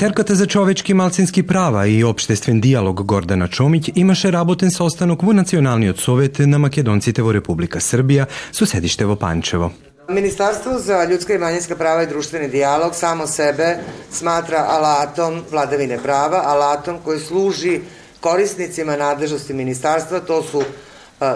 Министерката за човечки малцински права и обштествен диалог Гордана Чомиќ имаше работен состанок во Националниот совет на македонците во Република Србија со седиште во Панчево. Ministarstvo za ljudska i manjinska prava i društveni dijalog samo sebe smatra alatom vladavine prava, alatom koji služi korisnicima nadležnosti ministarstva, to su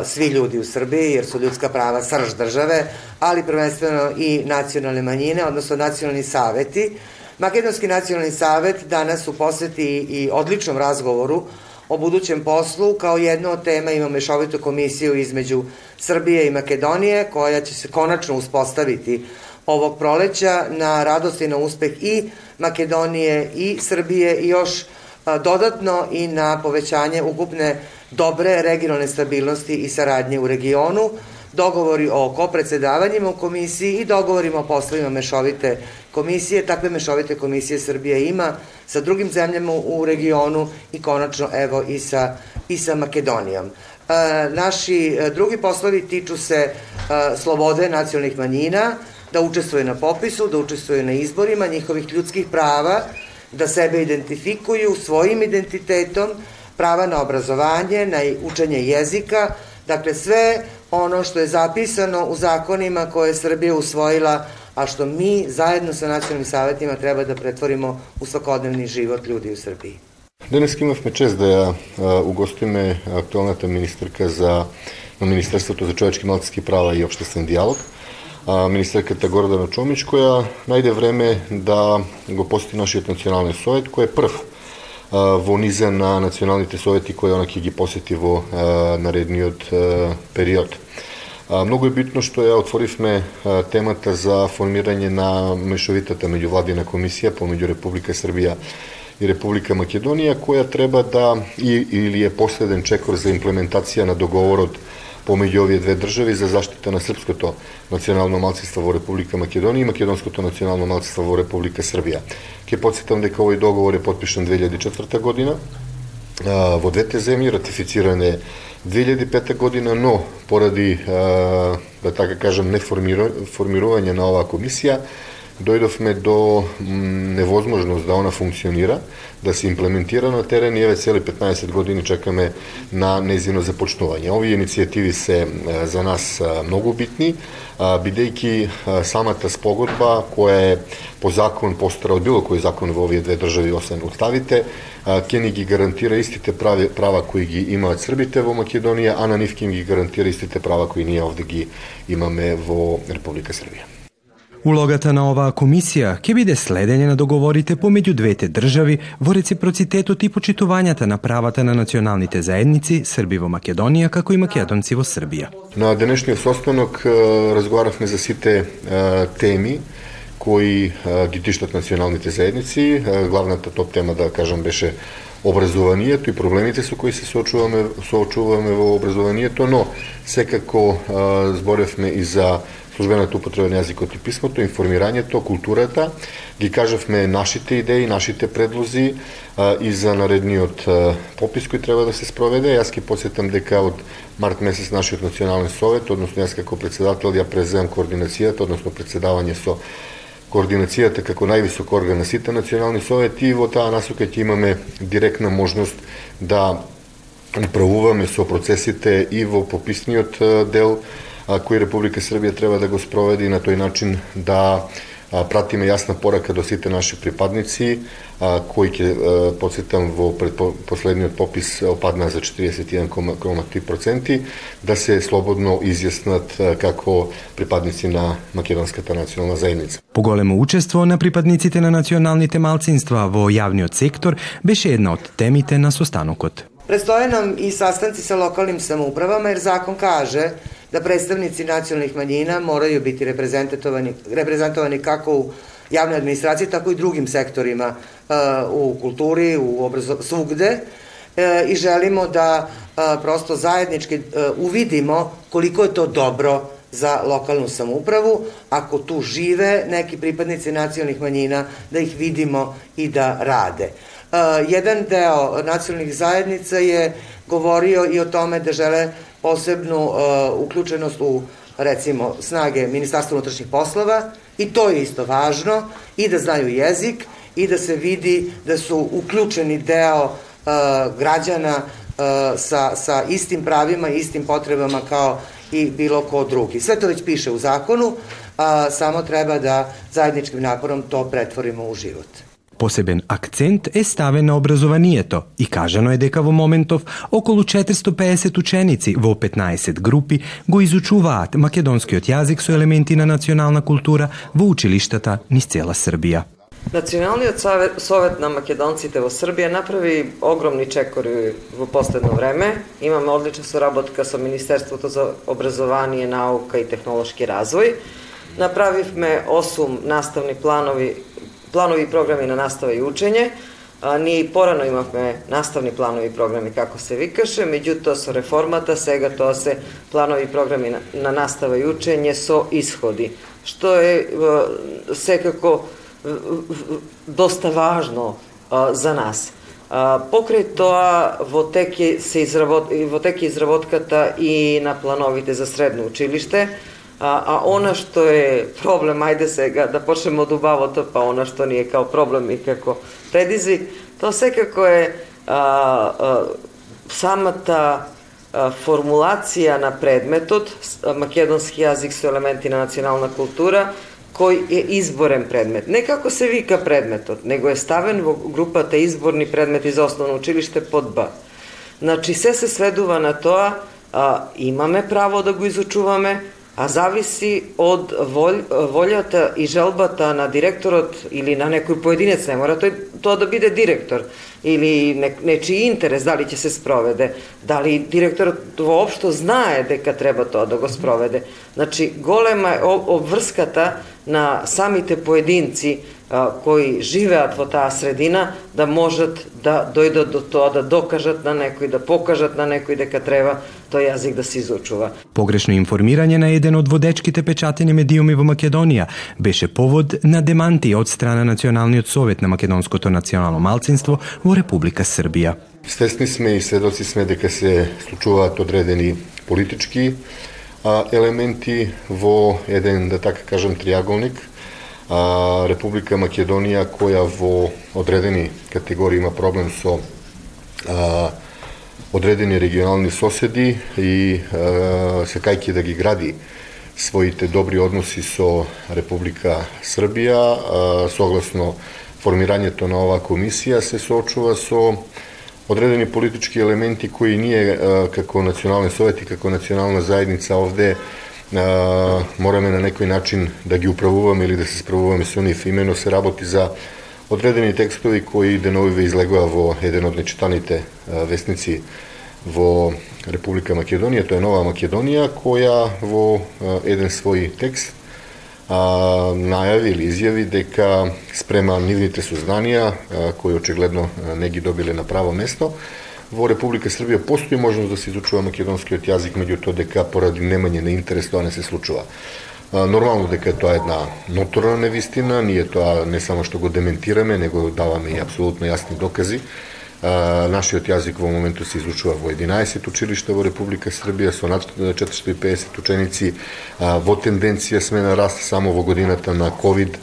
svi ljudi u Srbiji, jer su ljudska prava srž države, ali prvenstveno i nacionalne manjine, odnosno nacionalni saveti. Makedonski nacionalni savet danas u poseti i odličnom razgovoru o budućem poslu. Kao jedno od tema ima mešovitu komisiju između Srbije i Makedonije koja će se konačno uspostaviti ovog proleća na radost i na uspeh i Makedonije i Srbije i još dodatno i na povećanje ukupne dobre regionalne stabilnosti i saradnje u regionu, dogovori o kopredsedavanjima u komisiji i dogovorima o poslovima mešovite komisije. Takve mešovite komisije Srbija ima sa drugim zemljama u regionu i konačno evo i sa, i sa Makedonijom. E, naši e, drugi poslovi tiču se e, slobode nacionalnih manjina, da učestvuje na popisu, da učestvuje na izborima, njihovih ljudskih prava, da sebe identifikuju svojim identitetom, prava na obrazovanje, na učenje jezika, dakle sve ono što je zapisano u zakonima koje je Srbija usvojila, a što mi zajedno sa nacionalnim savetima treba da pretvorimo u svakodnevni život ljudi u Srbiji. Danas имавме чест да ја угостиме актуалната министерка за на Министерството за човечки малцински права и обштествен диалог, министерката Гордана Чомич, која најде време да го посети нашиот национален совет, кој е прв во низа на националните совети кои она ќе ги посети во наредниот период. Многу е битно што ја отворивме темата за формирање на мешовитата меѓувладина комисија помеѓу Република Србија и Република Македонија, која треба да и, или е последен чекор за имплементација на договорот помеѓу овие две држави за заштита на српското национално малцинство во Република Македонија и македонското национално малцинство во Република Србија. Ке подсетам дека овој договор е подпишан 2004 година во двете земји, ратифициран е 2005 година, но поради, да така кажам, неформирување на оваа комисија, дојдовме до невозможност да она функционира, да се имплементира на терен и еве цели 15 години чекаме на незино започнување. Овие иницијативи се за нас многу битни, бидејќи самата спогодба која е по закон постара од било кој закон во овие две држави освен уставите, ќе ни ги гарантира истите прави, права кои ги имаат србите во Македонија, а на нив ќе ги гарантира истите права кои ние овде ги имаме во Република Србија. Улогата на оваа комисија ќе биде следење на договорите помеѓу двете држави во реципроцитетот и почитувањата на правата на националните заедници Срби во Македонија како и македонци во Србија. На денешниот состанок разговаравме за сите теми кои ги тиштат националните заедници. Главната топ тема, да кажам, беше образованието и проблемите со кои се соочуваме, соочуваме во образованието, но секако зборевме и за службената употреба на јазикот и писмото, информирањето, културата, ги кажавме нашите идеи, нашите предлози а, и за наредниот а, попис кој треба да се спроведе. Јас ќе посетам дека од март месец нашиот национален совет, односно јас како председател ја преземам координацијата, односно председавање со координацијата како највисок орган на сите национални совети и во таа насока ќе имаме директна можност да управуваме со процесите и во пописниот дел кој Република Србија треба да го спроведе и на тој начин да пратиме јасна порака до сите наши припадници, кои ќе подсетам во последниот попис опадна за 41,3%, да се слободно изјаснат како припадници на македонската национална заедница. Поголемо учество на припадниците на националните малцинства во јавниот сектор беше една од темите на состанокот. Предстоje nam i sastanci sa lokalnim samoupravama jer zakon kaže da predstavnici nacionalnih manjina moraju biti reprezentovani, reprezentovani kako u javnoj administraciji, tako i drugim sektorima uh, u kulturi, u obrazo, svugde uh, i želimo da uh, prosto zajednički uvidimo koliko je to dobro za lokalnu samoupravu, ako tu žive neki pripadnici nacionalnih manjina, da ih vidimo i da rade. jedan deo nacionalnih zajednica je govorio i o tome da žele posebnu uh, uključenost u recimo snage Ministarstva unutrašnjih poslova i to je isto važno i da znaju jezik i da se vidi da su uključeni deo uh, građana uh, sa, sa istim pravima i istim potrebama kao i bilo ko drugi. Sve to već piše u zakonu, a samo treba da zajedničkim naporom to pretvorimo u život. Посебен акцент е ставен на образованието и кажано е дека во моментов околу 450 ученици во 15 групи го изучуваат македонскиот јазик со елементи на национална култура во училиштата низ цела Србија. Националниот совет, совет на македонците во Србија направи огромни чекори во последно време. Имаме одлична соработка со Министерството за образование, наука и технолошки развој. Направивме 8 наставни планови планови и програми на настава и учење. А, ние и порано имавме наставни планови и програми, како се викаше, меѓутоа со реформата сега тоа се планови и програми на, на настава и учење со исходи, што е секако доста важно а, за нас. А, покрај тоа во тек се изравот, во теке изработката и на плановите за средно училиште, А, а она што е проблем, ајде сега да почнеме од убавото, па она што ни е као проблем и како предизвик, тоа секако е а, а, самата а, формулација на предметот, македонски јазик со елементи на национална култура, кој е изборен предмет. Не како се вика предметот, него е ставен во групата изборни предмети за основно училиште под Б. Значи, се се сведува на тоа, а, имаме право да го изучуваме, а зависи од волј, волјата и желбата на директорот или на некој поединец, не мора тој, тоа да биде директор, или не, нечи интерес, дали ќе се спроведе, дали директорот воопшто знае дека треба тоа да го спроведе. Значи, голема е обврската на самите поединци кои живеат во таа средина да можат да дојдат до тоа да докажат на некој, да покажат на некој дека треба тој јазик да се изучува. Погрешно информирање на еден од водечките печатени медиуми во Македонија беше повод на деманти од страна Националниот совет на македонското национално малцинство во Република Србија. Свесни сме и сведоци сме дека се случуваат одредени политички елементи во еден, да така кажам, триаголник – а, Република Македонија која во одредени категории има проблем со а, одредени регионални соседи и а, секајќи да ги гради своите добри односи со Република Србија, а, согласно формирањето на оваа комисија се соочува со одредени политички елементи кои ние а, како национални совети, како национална заедница овде а, мораме на некој начин да ги управуваме или да се справуваме со нив. Имено се работи за одредени текстови кои деновиве излегува во еден од нечитаните вестници во Република Македонија, тоа е Нова Македонија, која во еден свој текст а, најави или изјави дека спрема нивните сознанија, а, кои очигледно не ги добиле на право место, во Република Србија постои можност да се изучува македонскиот јазик, меѓутоа дека поради немање на интерес тоа не се случува. Нормално дека тоа е една ноторна невистина, ние тоа не само што го дементираме, него даваме и апсолутно јасни докази. Нашиот јазик во моментот се изучува во 11 училишта во Република Србија со над 450 ученици. Во тенденција сме на раст само во годината на COVID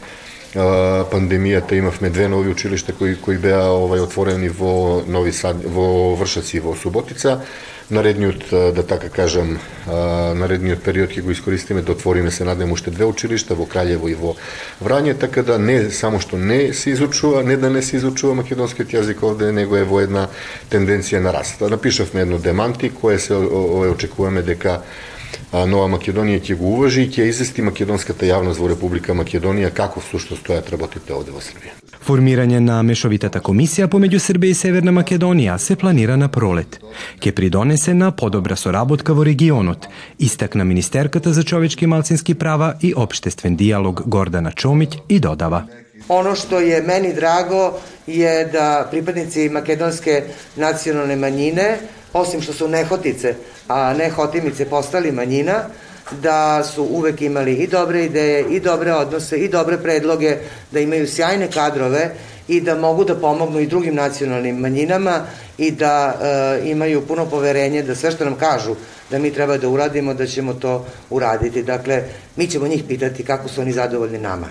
пандемијата имавме две нови училишта кои кои беа овај отворени во Нови Сад, во Вршац и во Суботица. Наредниот да така кажам, наредниот период ќе го искористиме да отвориме се надем уште две училишта во Краљево и во Врање, така да не само што не се изучува, не да не се изучува македонскиот јазик овде, него е во една тенденција на раст. Напишавме едно деманти кое се очекуваме дека Нова Македонија ќе го уважи и ќе извести македонската јавност во Република Македонија како сушто стојат работите овде во Србија. Формирање на мешовитата комисија помеѓу Србија и Северна Македонија се планира на пролет. Ке придонесе на подобра соработка во регионот, истакна министерката за човечки и малцински права и обштествен диалог Гордана Чомиć и додава. Ono što je meni drago je da pripadnici makedonske nacionalne manjine osim što su nehotice, a nehotimice postali manjina, da su uvek imali i dobre ideje, i dobre odnose, i dobre predloge, da imaju sjajne kadrove i da mogu da pomognu i drugim nacionalnim manjinama i da e, imaju puno poverenje da sve što nam kažu da mi treba da uradimo, da ćemo to uraditi. Dakle, mi ćemo njih pitati kako su oni zadovoljni nama.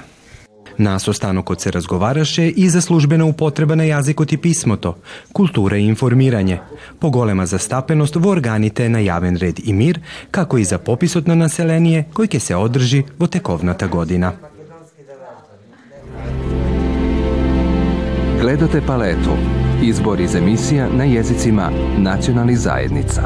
Nas ostanokot se razgovaraše i za službena upotreba na jazikot i pismoto, kultura i informiranje, pogolema zastapenost v organite na javen red i mir, kako i za popisot na naselenije koji ke se održi vo tekovnata godina. Gledate paletu. Izbor iz emisija na jezicima nacionalnih zajednica.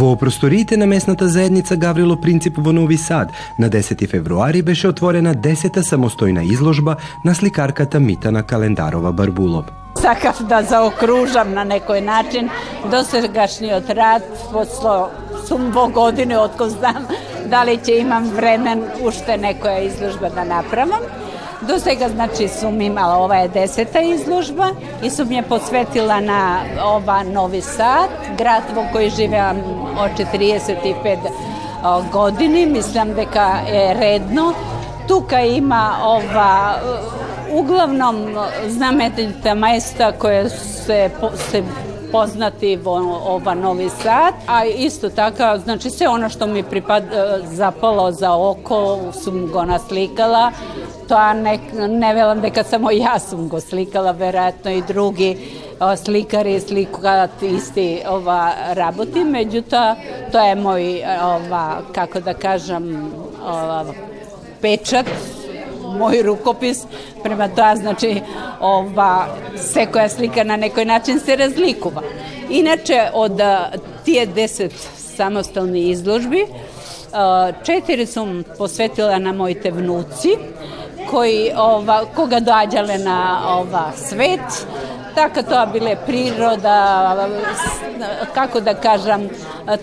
Во просториите на местната заедница Гаврило Принцип во Нови Сад на 10 февруари беше отворена 10-та самостојна изложба на сликарката Митана Календарова Барбулов. Сакав да заокружам на некој начин досегашниот рад посло сум во години откој знам дали ќе имам времен уште некоја изложба да направам. До сега, значи, сум имала, ова е десета изложба и сум ја посветила на ова Нови Сад, град во кој живеам од 45 години, мислам дека е редно. Тука има ова углавном знамените места кои се, се poznati vo ova Novi Sad, a isto tako, znači sve ono što mi pripad, zapalo za oko, sum go naslikala, to ne, ne velam дека samo ja sam go slikala, verovatno i drugi slikari slikat isti ova raboti, međutim to je moj ova, kako da kažem, ova, pečat moj rukopis, prema toga znači ova, sve koja slika na nekoj način se razlikova. Inače, od tije deset samostalnih izložbi, četiri sam posvetila na mojte vnuci, koji ova, koga dođale na ova svet, tako to bile priroda, kako da kažem,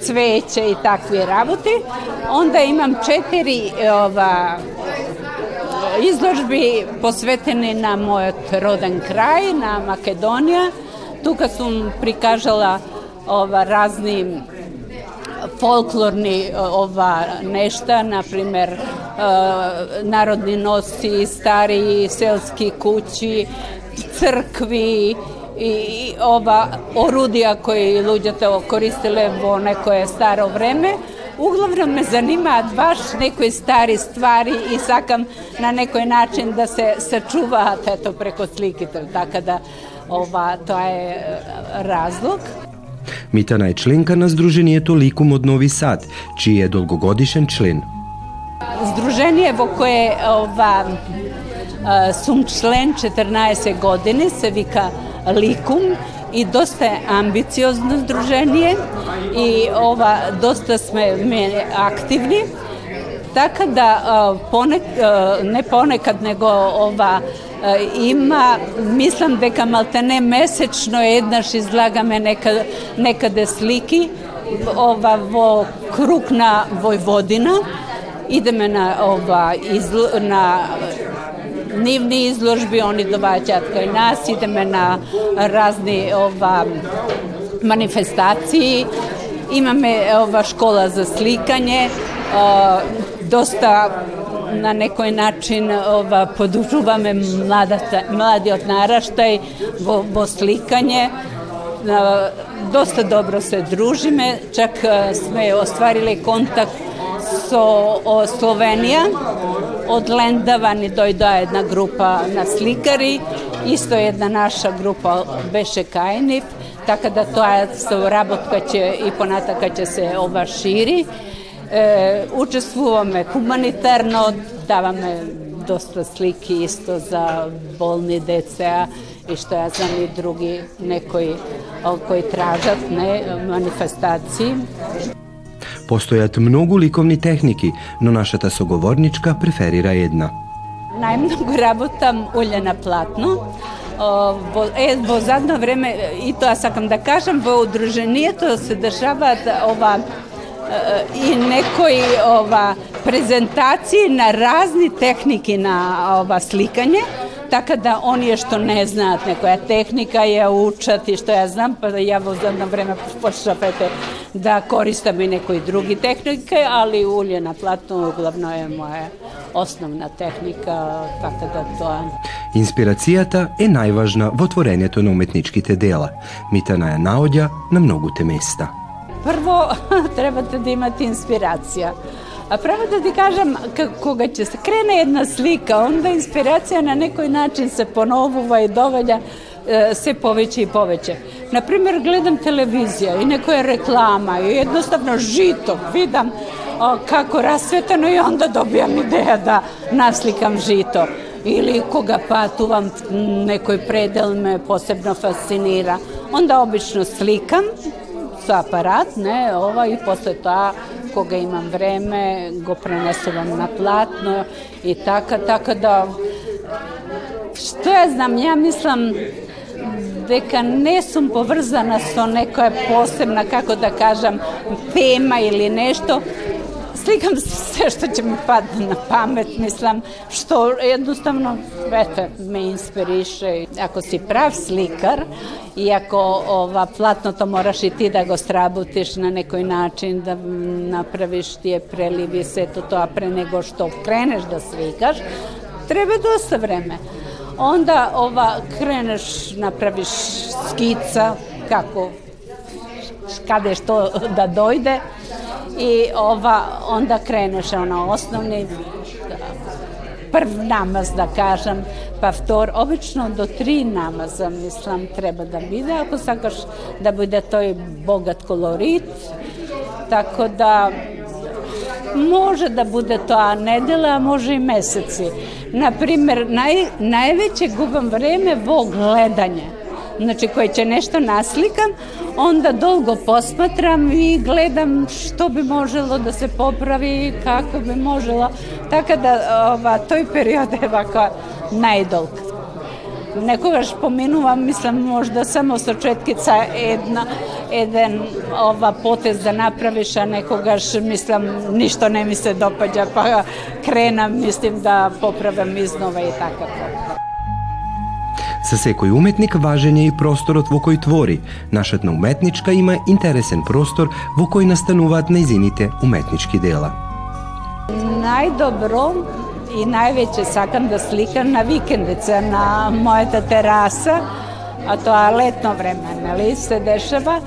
cveće i takvi raboti. Onda imam četiri ova, izložbi posvetene na moj rodan kraj, na Makedonija. Тука сум прикажала ова разни folklorni ova nešta, na primer narodni nosi, stari selski kući, crkvi i ova orudija koji ľuѓето koristile vo nekoje staro vreme. Uglavnom me zanima baš nekoj stari stvari i sakam na nekoj način da se sačuva eto preko slikitelj, tako da ова, тоа е разлог. Митана е членка на Сдруженијето Ликум од Нови Сад, чиј е долгогодишен член. Сдружение во кое ова сум член 14 години, се вика Ликум и доста е амбициозно сдружение и ова доста сме активни. Така да понек, не понекад него ова има, мислам дека малтене месечно еднаш излагаме нека, некаде слики ова во круг на Војводина. Идеме на ова изл... на нивни изложби, они доваѓаат кај нас, идеме на разни ова манифестации. Имаме ова школа за сликање, доста na nekoj način ova, podužuvame mladata, mladi od naraštaj vo, vo slikanje. Dosta dobro se družime, čak sme ostvarili kontakt so o Slovenija, od Lendava ni dojda jedna grupa na slikari, isto jedna naša grupa beše Kajniv, tako da to je rabotka će i ponataka će se ova širi. E, učestvуваме humanitarno, даваме доста слики исто за болни деца и што ја знам и други некои кои тражат не манифестации. Постојат многу ликовни техники, но нашата соговорничка преферира една. Најмногу работам уле на платно. Во, е, во задно време, и тоа сакам да кажам, во удруженијето се дешаваат ова и некои ова презентации на разни техники на ова сликање, така да оние што не знаат некоја техника ја учат и што ја знам, па да ја во задно време почнапете да користам и некои други техники, али улје на платно главно е моја основна техника, така да тоа. Инспирацијата е најважна во творењето на уметничките дела. Митана ја наоѓа на многуте места. Prvo trebate da imate inspiracija. A pravo da ti kažem, koga će se krene jedna slika, onda inspiracija na nekoj način se ponovuva i dovalja e, se poveće i poveće. Naprimjer, gledam televizija i neko je reklama i jednostavno žito vidim kako rasveteno i onda dobijam ideja da naslikam žito ili koga pa tu vam nekoj predel me posebno fascinira. Onda obično slikam со апарат, не, ова и после тоа кога имам време го пренесувам на платно и така, така да што ја знам, ја мислам дека не сум поврзана со некоја посебна, како да кажам, тема или нешто, slikam sve što će mi padati na pamet, mislim, što jednostavno, eto, me inspiriše. Ako si prav slikar i ako ova, platno to moraš i ti da go strabutiš na nekoj način, da napraviš ti je prelivi se to, to, a pre nego što kreneš da slikaš, treba dosta vreme. Onda ova, kreneš, napraviš skica, kako, kada je što da dojde, i ova, onda kreneš ono osnovni prv namaz da kažem, pa vtor, obično do tri namaza mislim treba da bude, ako sakaš da bude to i bogat kolorit, tako da može da bude to a nedela, a može i meseci. Naprimer, naj, najveće gubam vreme vo gledanje znači koje će nešto naslikam, onda dolgo posmatram i gledam što bi moželo da se popravi, kako bi moželo. Tako da ova, toj period je ovako najdolg. Nekoga špominuvam, mislim možda samo sa četkica jedna, jedan ova potez da napraviš, a nekogaš mislim ništa ne mi se dopađa, pa krenam, mislim da popravim iznova i tako. За секој уметник важен е и просторот во кој твори. Нашата уметничка има интересен простор во кој настануваат нејзините уметнички дела. Најдобро и највеќе сакам да сликам на викендица на мојата тераса, а тоа летно време, нели, се дешава.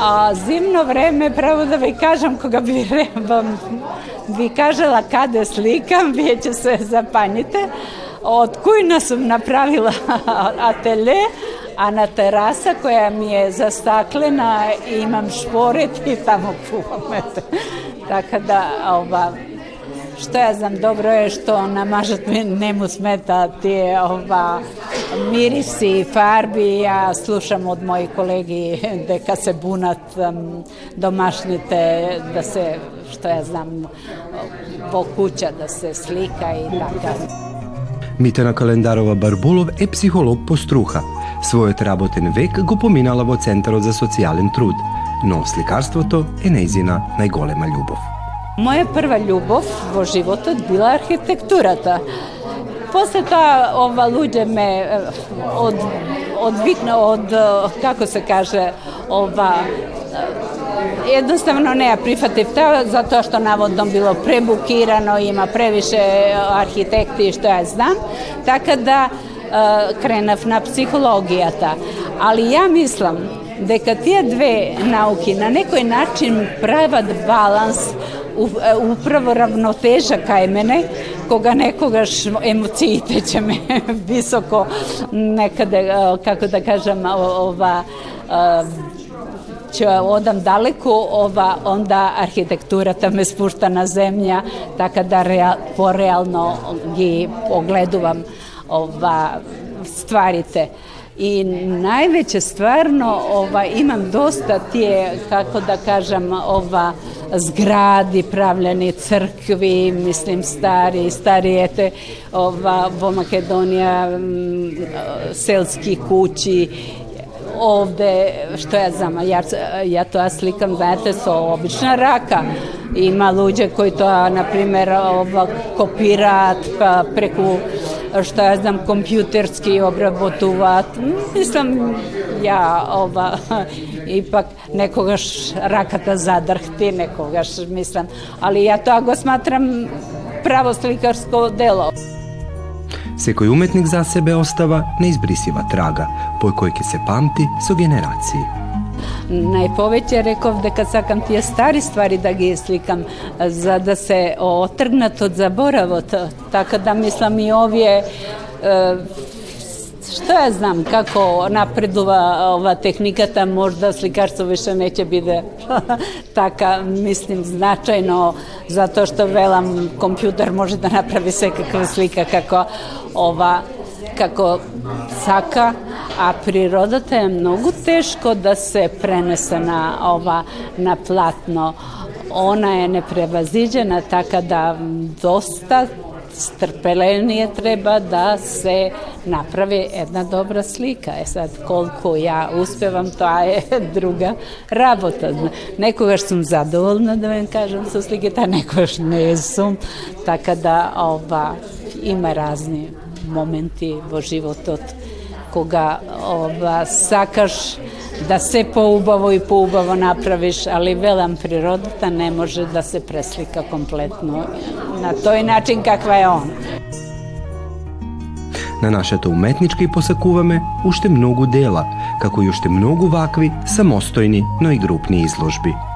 А зимно време, право да ви кажам, кога би, ви кажала каде сликам, вие ќе се запаните od kujna sam napravila atelje, a na terasa koja mi je zastaklena imam šporet i tamo kuvam. Tako da, ova, što ja znam, dobro je što namažat mi nemu smeta te ova, mirisi, farbi, ja slušam od mojih kolegi da kad se bunat um, domašnite, da se, što ja znam, po kuća da se slika i tako. Митена Календарова Барбулов е психолог по струха. Својот работен век го поминала во Центарот за социјален труд, но сликарството е нејзина најголема љубов. Моја прва љубов во животот била архитектурата. После тоа ова луѓе ме од одвикна од како се каже ова jednostavno ne ja prihvatim to zato što navodno bilo prebukirano, ima previše arhitekti što ja znam, tako da uh, krenav na psihologijata. Ali ja mislim da kad tije dve nauke na nekoj način pravat balans upravo ravnoteža kaj mene, koga nekoga emocijite će me visoko nekada, kako da kažem, ova će odam daleko, ova, onda arhitektura tam me spušta na zemlja, tako da real, porealno gi ogleduvam ova, stvarite. I najveće stvarno ova, imam dosta tije, kako da kažem, ova zgradi pravljeni crkvi, mislim stari, starijete, ova, vo Makedonija, selski kući ovde, što ja znam, ja, ja to ja slikam, znate, su obična raka. Ima luđe koji to, na primjer, kopira pa preko što ja znam, kompjuterski obrabotuvat. Mislim, ja ova, ipak nekoga rakata zadrhti, nekoga mislim, ali ja to ako smatram pravo slikarsko delo. Sekoj umetnik za sebe ostava neizbrisiva traga, po kojoj se pamti so generaciji. Najpoveće rekao da kad sakam tije stari stvari da ga slikam za da se otrgnat od zaboravot. Tako da mislim i ovje e, Šta ja znam kako napreduva ova tehnika, ta možda slikarstvo više neće biti taka, mislim, značajno, zato što velam kompjuter može da napravi sve kakve slika kako ova kako saka, a prirodata je mnogo teško da se prenese na ova na platno. Ona je neprevaziđena, tako da dosta strpelenije treba da se napravi jedna dobra slika. E sad, koliko ja uspevam, to je druga rabota. Nekoga сум sam zadovoljna da vam kažem sa slike, ta nekoga što ne sam. Tako da ova, ima razni momenti vo životu koga da se poubavo i poubavo napraviš, ali velam prirodota ne može da se preslika kompletno na toj način kakva je on. Na našето umetnički posakuvame ušte mnogu dela, kako i ušte mnogu vakvi samostojni, no i grupni izložbi.